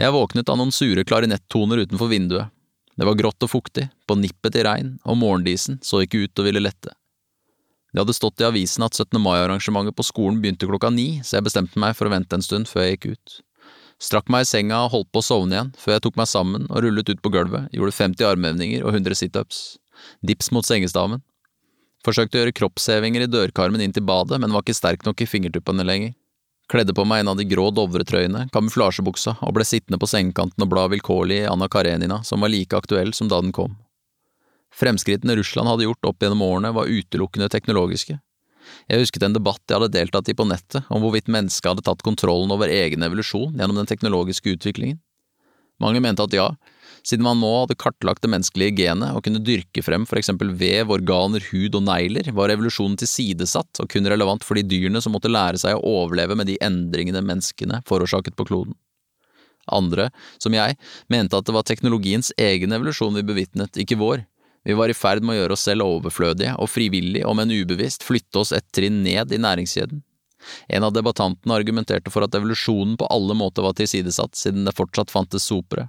Jeg våknet av noen sure klarinettoner utenfor vinduet. Det var grått og fuktig, på nippet til regn, og morgendisen så ikke ut å ville lette. Det hadde stått i avisen at 17. mai-arrangementet på skolen begynte klokka ni, så jeg bestemte meg for å vente en stund før jeg gikk ut. Strakk meg i senga og holdt på å sovne igjen, før jeg tok meg sammen og rullet ut på gulvet, gjorde 50 armhevninger og 100 situps. Dips mot sengestaven. Forsøkte å gjøre kroppshevinger i dørkarmen inn til badet, men var ikke sterk nok i fingertuppene lenger. Kledde på meg en av de grå Dovre-trøyene, kamuflasjebuksa, og ble sittende på sengekanten og bla vilkårlig i Anna Karenina, som var like aktuell som da den kom. Fremskrittene Russland hadde gjort opp gjennom årene, var utelukkende teknologiske. Jeg husket en debatt jeg hadde deltatt i på nettet om hvorvidt mennesket hadde tatt kontrollen over egen evolusjon gjennom den teknologiske utviklingen. Mange mente at ja, siden man nå hadde kartlagt det menneskelige genet og kunne dyrke frem for eksempel vev, organer, hud og negler, var evolusjonen tilsidesatt og kun relevant for de dyrene som måtte lære seg å overleve med de endringene menneskene forårsaket på kloden. Andre, som jeg, mente at det var teknologiens egen evolusjon vi bevitnet, ikke vår, vi var i ferd med å gjøre oss selv overflødige og frivillig, om enn ubevisst, flytte oss et trinn ned i næringskjeden. En av debattantene argumenterte for at evolusjonen på alle måter var tilsidesatt, siden det fortsatt fantes sopere.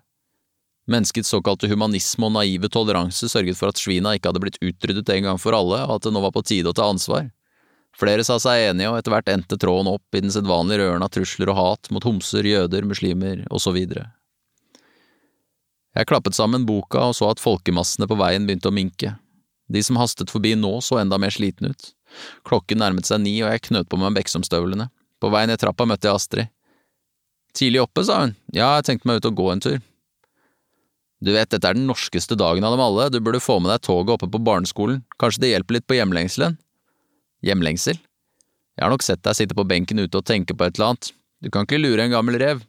Menneskets såkalte humanisme og naive toleranse sørget for at svina ikke hadde blitt utryddet en gang for alle, og at det nå var på tide å ta ansvar. Flere sa seg enige, og etter hvert endte tråden opp i den sedvanlige røren av trusler og hat mot homser, jøder, muslimer videre. Jeg klappet sammen boka og så at folkemassene på veien begynte å minke. De som hastet forbi nå så enda mer slitne ut. Klokken nærmet seg ni og jeg knøt på meg Beksomstøvlene. På vei ned trappa møtte jeg Astrid. Tidlig oppe, sa hun. Ja, jeg tenkte meg ut og gå en tur. Du vet, dette er den norskeste dagen av dem alle, du burde få med deg toget oppe på barneskolen, kanskje det hjelper litt på hjemlengselen? Hjemlengsel? Jeg har nok sett deg sitte på benken ute og tenke på et eller annet, du kan ikke lure en gammel rev.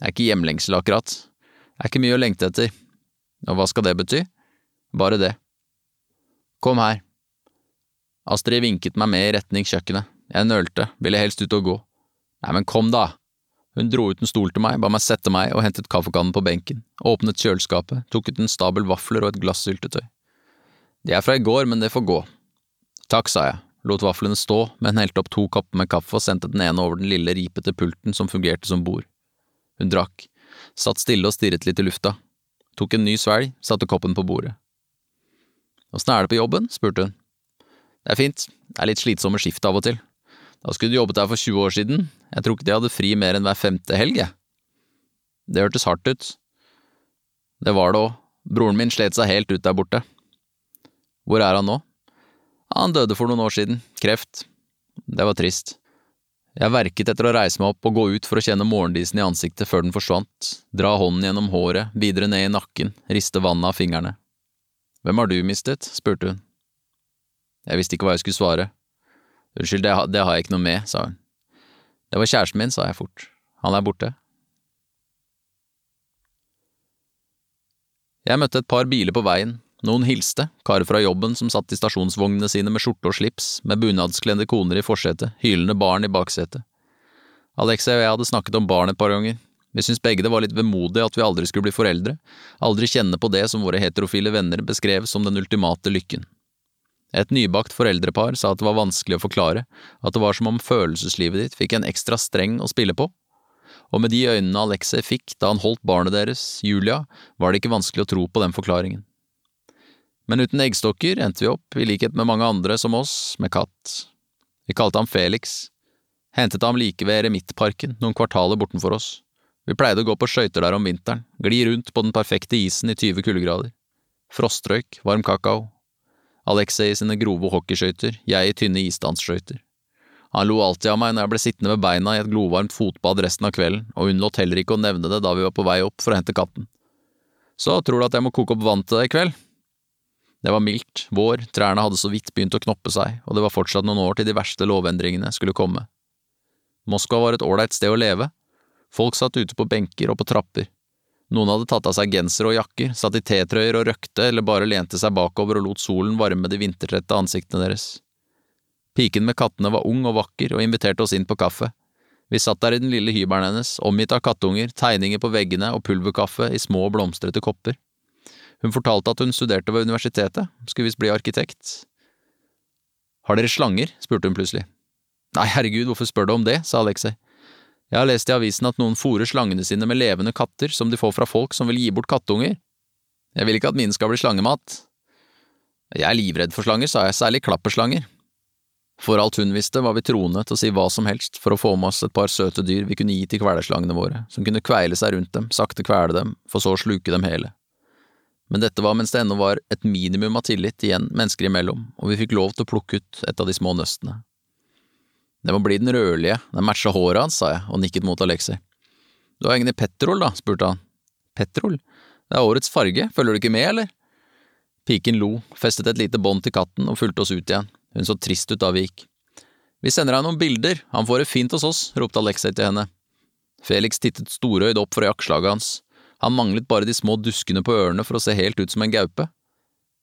Det er ikke hjemlengsel, akkurat, Det er ikke mye å lengte etter. Og hva skal det bety? Bare det. Kom her. Astrid vinket meg med i retning kjøkkenet. Jeg nølte, ville helst ut og gå. Nei, men kom da. Hun dro ut en stol til meg, ba meg sette meg og hentet kaffekannen på benken, åpnet kjøleskapet, tok ut en stabel vafler og et glass syltetøy. De er fra i går, men det får gå. Takk, sa jeg, lot vaflene stå, men helte opp to kopper med kaffe og sendte den ene over den lille ripete pulten som fungerte som bord. Hun drakk, satt stille og stirret litt i lufta, tok en ny svelg, satte koppen på bordet. Åssen er det på jobben? spurte hun. Det er fint, det er litt slitsomme skift av og til. Da skulle du jobbet her for 20 år siden, jeg tror ikke de hadde fri mer enn hver femte helg, jeg. Det hørtes hardt ut. Det var det òg, broren min slet seg helt ut der borte. Hvor er han nå? Han døde for noen år siden, kreft. Det var trist. Jeg verket etter å reise meg opp og gå ut for å kjenne morgendisen i ansiktet før den forsvant, dra hånden gjennom håret, videre ned i nakken, riste vannet av fingrene. Hvem har du mistet? spurte hun. Jeg visste ikke hva jeg skulle svare. Unnskyld, det, det har jeg ikke noe med, sa hun. Det var kjæresten min, sa jeg fort. Han er borte. Jeg møtte et par biler på veien, noen hilste, karer fra jobben som satt i stasjonsvognene sine med skjorte og slips, med bunadskledde koner i forsetet, hylende barn i baksetet. Alexei og jeg hadde snakket om barn et par ganger. Vi syntes begge det var litt vemodig at vi aldri skulle bli foreldre, aldri kjenne på det som våre heterofile venner beskrev som den ultimate lykken. Et nybakt foreldrepar sa at det var vanskelig å forklare, at det var som om følelseslivet ditt fikk en ekstra streng å spille på, og med de øynene Alexei fikk da han holdt barnet deres, Julia, var det ikke vanskelig å tro på den forklaringen. Men uten eggstokker endte vi opp, i likhet med mange andre som oss, med katt. Vi kalte ham Felix. Hentet ham like ved Eremittparken, noen kvartaler bortenfor oss. Vi pleide å gå på skøyter der om vinteren, gli rundt på den perfekte isen i 20 kuldegrader. Frostrøyk, varm kakao. Alexei i sine grove hockeyskøyter, jeg i tynne isdansskøyter. Han lo alltid av meg når jeg ble sittende med beina i et glovarmt fotbad resten av kvelden, og unnlot heller ikke å nevne det da vi var på vei opp for å hente katten. Så tror du at jeg må koke opp vann til deg i kveld? Det var mildt, vår, trærne hadde så vidt begynt å knoppe seg, og det var fortsatt noen år til de verste lovendringene skulle komme. Moskva var et ålreit sted å leve. Folk satt ute på benker og på trapper. Noen hadde tatt av seg gensere og jakker, satt i T-trøyer og røkte eller bare lente seg bakover og lot solen varme de vintertrette ansiktene deres. Piken med kattene var ung og vakker og inviterte oss inn på kaffe. Vi satt der i den lille hybelen hennes, omgitt av kattunger, tegninger på veggene og pulverkaffe i små, blomstrete kopper. Hun fortalte at hun studerte ved universitetet, skulle visst bli arkitekt. Har dere slanger? spurte hun plutselig. Nei, herregud, hvorfor spør du om det, sa Alexei. Jeg har lest i avisen at noen fôrer slangene sine med levende katter som de får fra folk som vil gi bort kattunger. Jeg vil ikke at mine skal bli slangemat. Jeg er livredd for slanger, sa jeg, særlig klapperslanger. For alt hun visste, var vi troende til å si hva som helst for å få med oss et par søte dyr vi kunne gi til kvelerslangene våre, som kunne kveile seg rundt dem, sakte kvele dem, for så å sluke dem hele. Men dette var mens det ennå var et minimum av tillit igjen mennesker imellom, og vi fikk lov til å plukke ut et av de små nøstene. Det må bli den rødlige, den matcha håret hans, sa jeg og nikket mot Alexei. Du har ingen i petrol, da, spurte han. Petrol? Det er årets farge, følger du ikke med, eller? Piken lo, festet et lite bånd til katten og fulgte oss ut igjen, hun så trist ut da vi gikk. Vi sender deg noen bilder, han får det fint hos oss, ropte Alexei til henne. Felix tittet storøyd opp fra jakkslaget hans, han manglet bare de små duskene på ørene for å se helt ut som en gaupe.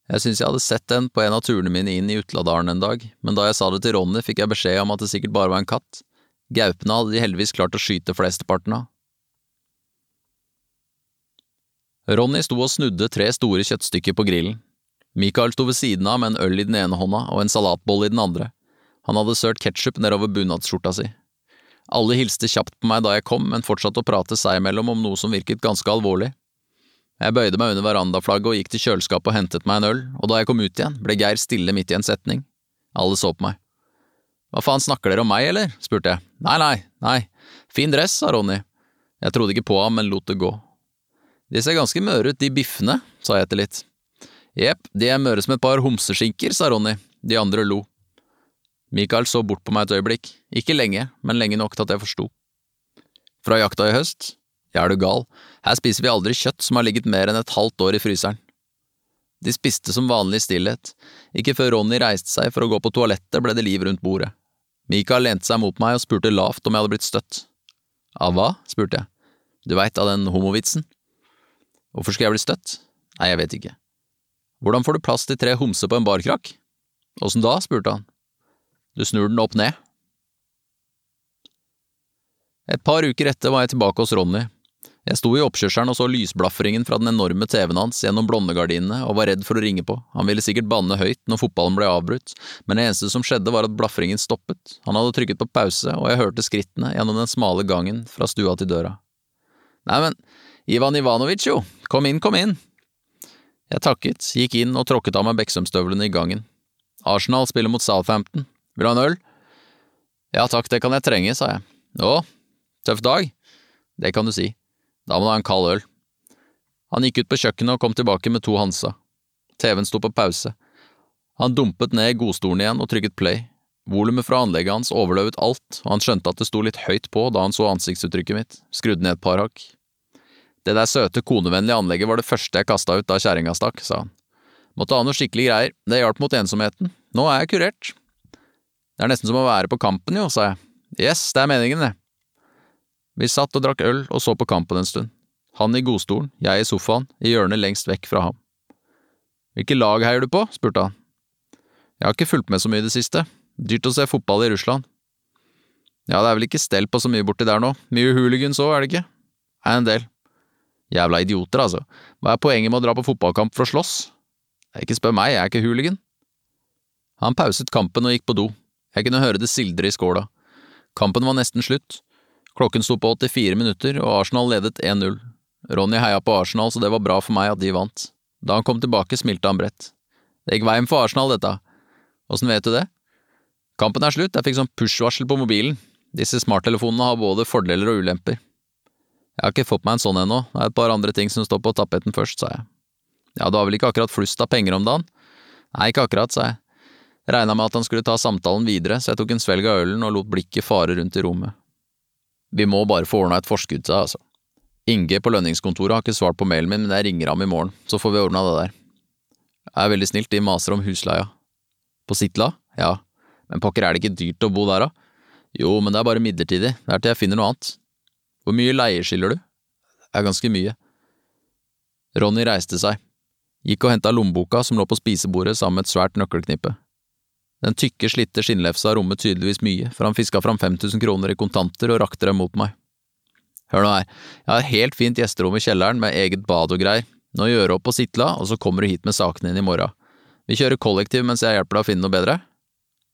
Jeg synes jeg hadde sett den på en av turene mine inn i Utladalen en dag, men da jeg sa det til Ronny, fikk jeg beskjed om at det sikkert bare var en katt. Gaupene hadde de heldigvis klart å skyte flesteparten av. Ronny sto og snudde tre store kjøttstykker på grillen. Michael sto ved siden av med en øl i den ene hånda og en salatbolle i den andre. Han hadde sølt ketsjup nedover bunadsskjorta si. Alle hilste kjapt på meg da jeg kom, men fortsatte å prate seg imellom om noe som virket ganske alvorlig. Jeg bøyde meg under verandaflagget og gikk til kjøleskapet og hentet meg en øl, og da jeg kom ut igjen, ble Geir stille midt i en setning. Alle så på meg. Hva faen, snakker dere om meg, eller? spurte jeg. Nei, nei, nei, fin dress, sa Ronny. Jeg trodde ikke på ham, men lot det gå. De ser ganske møre ut, de biffene, sa jeg etter litt. Jepp, de er møre som et par homseskinker, sa Ronny. De andre lo. Michael så bort på meg et øyeblikk, ikke lenge, men lenge nok til at jeg forsto. Fra jakta i høst? Er du gal, her spiser vi aldri kjøtt som har ligget mer enn et halvt år i fryseren. De spiste som vanlig i stillhet, ikke før Ronny reiste seg for å gå på toalettet ble det liv rundt bordet. Mikael lente seg mot meg og spurte lavt om jeg hadde blitt støtt. Av hva? spurte jeg. Du veit, av den homovitsen. Hvorfor skal jeg bli støtt? Nei, jeg vet ikke. Hvordan får du plass til tre homser på en barkrakk? Åssen da? spurte han. Du snur den opp ned. Et par uker etter var jeg tilbake hos Ronny, jeg sto i oppkjørselen og så lysblafringen fra den enorme TV-en hans gjennom blondegardinene og var redd for å ringe på, han ville sikkert banne høyt når fotballen ble avbrutt, men det eneste som skjedde var at blafringen stoppet, han hadde trykket på pause og jeg hørte skrittene gjennom den smale gangen fra stua til døra. Neimen, Ivan Ivanovic jo, kom inn, kom inn. Jeg takket, gikk inn og tråkket av meg Beksømstøvlene i gangen. Arsenal spiller mot Southampton, vil du ha en øl? Ja takk, det kan jeg trenge, sa jeg. Å, tøff dag? Det kan du si. Da må du ha en kald øl. Han gikk ut på kjøkkenet og kom tilbake med to Hansa. TV-en sto på pause. Han dumpet ned i godstolen igjen og trykket play. Volumet fra anlegget hans overløvet alt, og han skjønte at det sto litt høyt på da han så ansiktsuttrykket mitt, skrudde ned et par hakk. Det der søte, konevennlige anlegget var det første jeg kasta ut da kjerringa stakk, sa han. Måtte ha noe skikkelig greier, det hjalp mot ensomheten. Nå er jeg kurert. Det er nesten som å være på kampen, jo, sa jeg. Yes, det er meningen, det. Vi satt og drakk øl og så på kampen en stund. Han i godstolen, jeg i sofaen, i hjørnet lengst vekk fra ham. Hvilket lag heier du på? spurte han. Jeg har ikke fulgt med så mye i det siste. Dyrt å se fotball i Russland. Ja, det er vel ikke stell på så mye borti der nå. Mye hooligans òg, er det ikke? Er en del. Jævla idioter, altså. Hva er poenget med å dra på fotballkamp for å slåss? Ikke spør meg, jeg er ikke hooligan. Han pauset kampen og gikk på do. Jeg kunne høre det sildre i skåla. Kampen var nesten slutt. Klokken sto på 84 minutter, og Arsenal ledet 1-0. Ronny heia på Arsenal, så det var bra for meg at de vant. Da han kom tilbake, smilte han bredt. Det gikk veien for Arsenal, dette. Åssen vet du det? Kampen er slutt, jeg fikk sånn push-varsel på mobilen. Disse smarttelefonene har både fordeler og ulemper. Jeg har ikke fått meg en sånn ennå, det er et par andre ting som står på tapeten først, sa jeg. Ja, du har vel ikke akkurat flust av penger om dagen? Nei, ikke akkurat, sa jeg. Regna med at han skulle ta samtalen videre, så jeg tok en svelg av ølen og lot blikket fare rundt i rommet. Vi må bare få ordna et forskudd til deg, altså. Inge på lønningskontoret har ikke svart på mailen min, men jeg ringer ham i morgen, så får vi ordna det der. Det er veldig snilt, de maser om husleia. På Sitla? Ja, men pokker er det ikke dyrt å bo der, da? Jo, men det er bare midlertidig, det er til jeg finner noe annet. Hvor mye leie skylder du? Det er ganske mye. Ronny reiste seg, gikk og henta lommeboka som lå på spisebordet sammen med et svært nøkkelknippe. Den tykke, slitte skinnlefsa rommet tydeligvis mye, for han fiska fram 5000 kroner i kontanter og rakte dem mot meg. Hør nå her, jeg har helt fint gjesterom i kjelleren med eget bad og greier, nå gjør du opp på Sitla, og så kommer du hit med sakene dine i morgen. Vi kjører kollektiv mens jeg hjelper deg å finne noe bedre?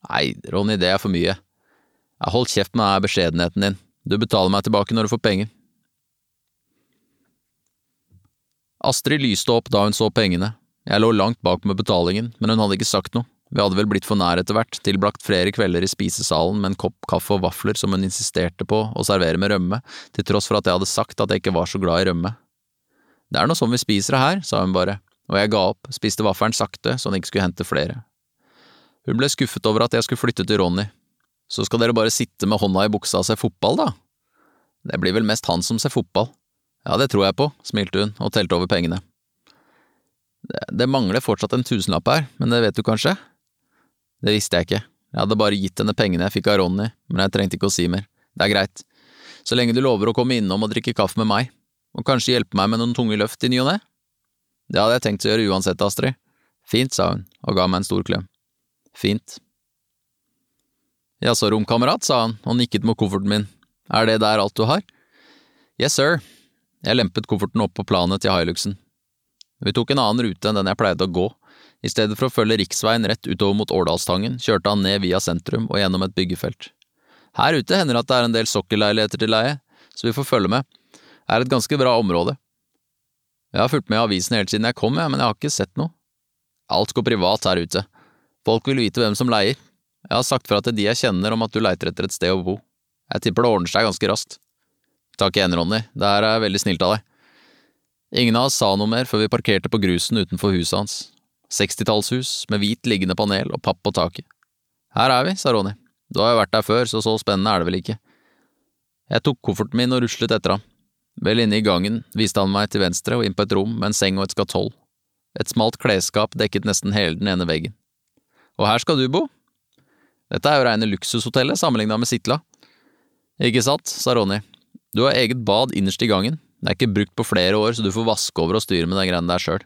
Nei, Ronny, det er for mye. Jeg holdt kjeft med denne beskjedenheten din, Du betaler meg tilbake når du får penger. Astrid lyste opp da hun så pengene. Jeg lå langt bak med betalingen, men hun hadde ikke sagt noe. Vi hadde vel blitt for nær etter hvert, tilbrakt flere kvelder i spisesalen med en kopp kaffe og vafler som hun insisterte på å servere med rømme, til tross for at jeg hadde sagt at jeg ikke var så glad i rømme. Det er nå sånn vi spiser det her, sa hun bare, og jeg ga opp, spiste vaffelen sakte så hun ikke skulle hente flere. Hun ble skuffet over at jeg skulle flytte til Ronny. Så skal dere bare sitte med hånda i buksa og se fotball, da? Det blir vel mest han som ser fotball. Ja, det tror jeg på, smilte hun og telte over pengene. Det, mangler fortsatt en tusenlapp her, men det vet du kanskje? Det visste jeg ikke, jeg hadde bare gitt henne pengene jeg fikk av Ronny, men jeg trengte ikke å si mer. Det er greit. Så lenge du lover å komme innom og drikke kaffe med meg, og kanskje hjelpe meg med noen tunge løft i ny og ne? Det hadde jeg tenkt å gjøre uansett, Astrid. Fint, sa hun og ga meg en stor klem. Fint. Jaså, romkamerat, sa han og nikket mot kofferten min. Er det der alt du har? Yes, sir. Jeg lempet kofferten opp på planet til Hiluxen. Vi tok en annen rute enn den jeg pleide å gå. I stedet for å følge riksveien rett utover mot Årdalstangen, kjørte han ned via sentrum og gjennom et byggefelt. Her ute hender det at det er en del sokkelleiligheter til leie, så vi får følge med. Det er et ganske bra område. Jeg har fulgt med i avisen helt siden jeg kom, men jeg har ikke sett noe. Alt går privat her ute. Folk vil vite hvem som leier. Jeg har sagt fra til de jeg kjenner om at du leiter etter et sted å bo. Jeg tipper det ordner seg ganske raskt. Takk igjen, Ronny, det her er veldig snilt av deg. Ingen av oss sa noe mer før vi parkerte på grusen utenfor huset hans. Sekstitallshus med hvit liggende panel og papp på taket. Her er vi, sa Ronny. Du har jo vært der før, så så spennende er det vel ikke. Jeg tok kofferten min og ruslet etter ham. Vel inne i gangen viste han meg til venstre og inn på et rom med en seng og et skatoll. Et smalt klesskap dekket nesten hele den ene veggen. Og her skal du bo? Dette er jo reine luksushotellet sammenligna med Sitla. Ikke sant, sa Ronny. Du har eget bad innerst i gangen, det er ikke brukt på flere år, så du får vaske over og styre med de greiene der sjøl.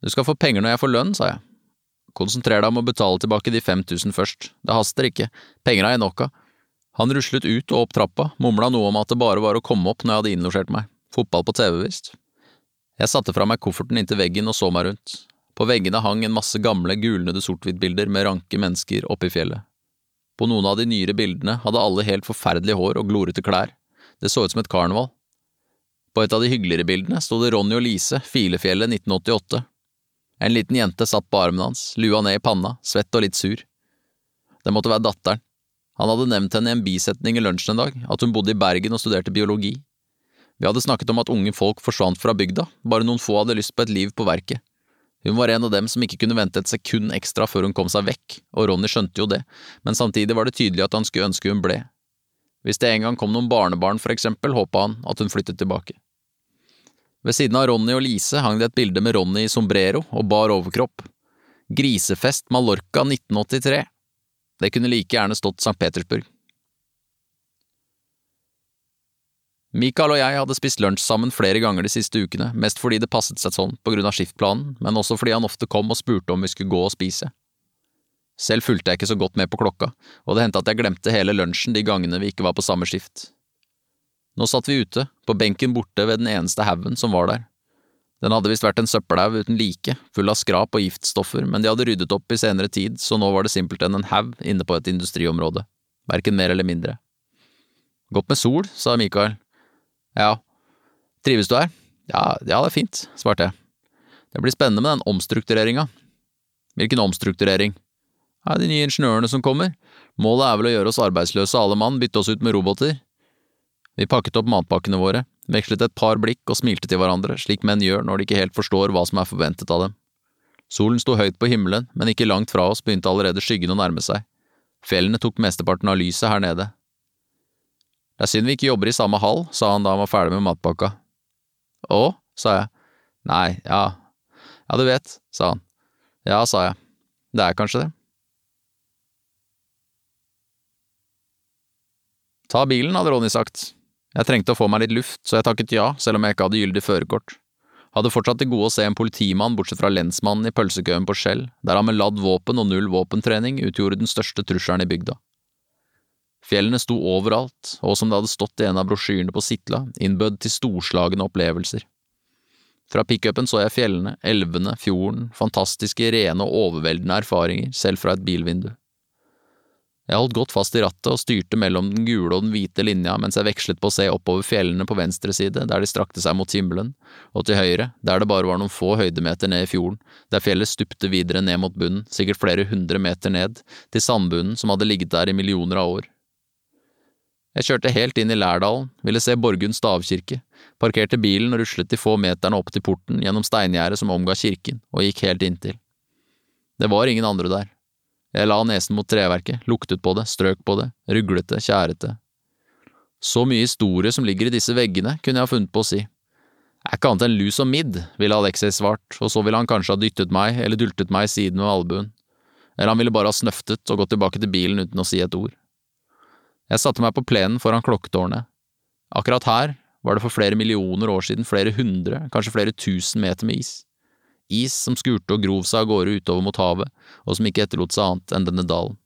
Du skal få penger når jeg får lønn, sa jeg. Konsentrer deg om å betale tilbake de 5000 først, det haster ikke, penger er jeg nok av. Han ruslet ut og opp trappa, mumla noe om at det bare var å komme opp når jeg hadde innlosjert meg, fotball på TV visst. Jeg satte fra meg kofferten inntil veggen og så meg rundt. På veggene hang en masse gamle, gulnede sort-hvitt-bilder med ranke mennesker oppe i fjellet. På noen av de nyere bildene hadde alle helt forferdelig hår og glorete klær, det så ut som et karneval. På et av de hyggeligere bildene sto det Ronny og Lise, Filefjellet 1988. En liten jente satt på armen hans, lua ned i panna, svett og litt sur. Det måtte være datteren. Han hadde nevnt henne i en bisetning i lunsjen en dag, at hun bodde i Bergen og studerte biologi. Vi hadde snakket om at unge folk forsvant fra bygda, bare noen få hadde lyst på et liv på verket. Hun var en av dem som ikke kunne vente et sekund ekstra før hun kom seg vekk, og Ronny skjønte jo det, men samtidig var det tydelig at han skulle ønske hun ble. Hvis det en gang kom noen barnebarn, for eksempel, håpa han at hun flyttet tilbake. Ved siden av Ronny og Lise hang det et bilde med Ronny i sombrero og bar overkropp. Grisefest Mallorca 1983. Det kunne like gjerne stått St. Petersburg. Michael og jeg hadde spist lunsj sammen flere ganger de siste ukene, mest fordi det passet seg sånn på grunn av skiftplanen, men også fordi han ofte kom og spurte om vi skulle gå og spise. Selv fulgte jeg ikke så godt med på klokka, og det hendte at jeg glemte hele lunsjen de gangene vi ikke var på samme skift. Nå satt vi ute, på benken borte ved den eneste haugen som var der. Den hadde visst vært en søppelhaug uten like, full av skrap og giftstoffer, men de hadde ryddet opp i senere tid, så nå var det simpelthen en haug inne på et industriområde, verken mer eller mindre. Godt med sol, sa Mikael. Ja. Trives du her? Ja, ja, det er fint, svarte jeg. Det blir spennende med den omstruktureringa. Hvilken omstrukturering? Ja, de nye ingeniørene som kommer. Målet er vel å gjøre oss arbeidsløse alle mann, bytte oss ut med roboter. Vi pakket opp matpakkene våre, vekslet et par blikk og smilte til hverandre, slik menn gjør når de ikke helt forstår hva som er forventet av dem. Solen sto høyt på himmelen, men ikke langt fra oss begynte allerede skyggen å nærme seg. Fjellene tok mesteparten av lyset her nede. Det er synd vi ikke jobber i samme hall, sa han da han var ferdig med matpakka. Å, sa jeg. Nei, ja, ja du vet, sa han. Ja, sa jeg. Det er kanskje det. Ta bilen, hadde Ronny sagt. Jeg trengte å få meg litt luft, så jeg takket ja, selv om jeg ikke hadde gyldig førerkort. Hadde fortsatt til gode å se en politimann bortsett fra lensmannen i pølsekøen på Skjell, der han med ladd våpen og null våpentrening utgjorde den største trusselen i bygda. Fjellene sto overalt, og som det hadde stått i en av brosjyrene på Sitla, innbød til storslagne opplevelser. Fra pickupen så jeg fjellene, elvene, fjorden, fantastiske, rene og overveldende erfaringer, selv fra et bilvindu. Jeg holdt godt fast i rattet og styrte mellom den gule og den hvite linja mens jeg vekslet på å se oppover fjellene på venstre side, der de strakte seg mot himmelen, og til høyre, der det bare var noen få høydemeter ned i fjorden, der fjellet stupte videre ned mot bunnen, sikkert flere hundre meter ned, til sandbunnen som hadde ligget der i millioner av år. Jeg kjørte helt inn i Lærdalen, ville se Borgund stavkirke, parkerte bilen og ruslet de få meterne opp til porten gjennom steingjerdet som omga kirken, og gikk helt inntil. Det var ingen andre der. Jeg la nesen mot treverket, luktet på det, strøk på det, ruglete, tjærete. Så mye historie som ligger i disse veggene, kunne jeg ha funnet på å si. Er ikke annet enn lus og midd, ville Alexei svart, og så ville han kanskje ha dyttet meg eller dultet meg i siden med albuen. Eller han ville bare ha snøftet og gått tilbake til bilen uten å si et ord. Jeg satte meg på plenen foran klokketårnet. Akkurat her var det for flere millioner år siden flere hundre, kanskje flere tusen meter med is is som skurte og grov seg av gårde utover mot havet, og som ikke etterlot seg annet enn denne dalen.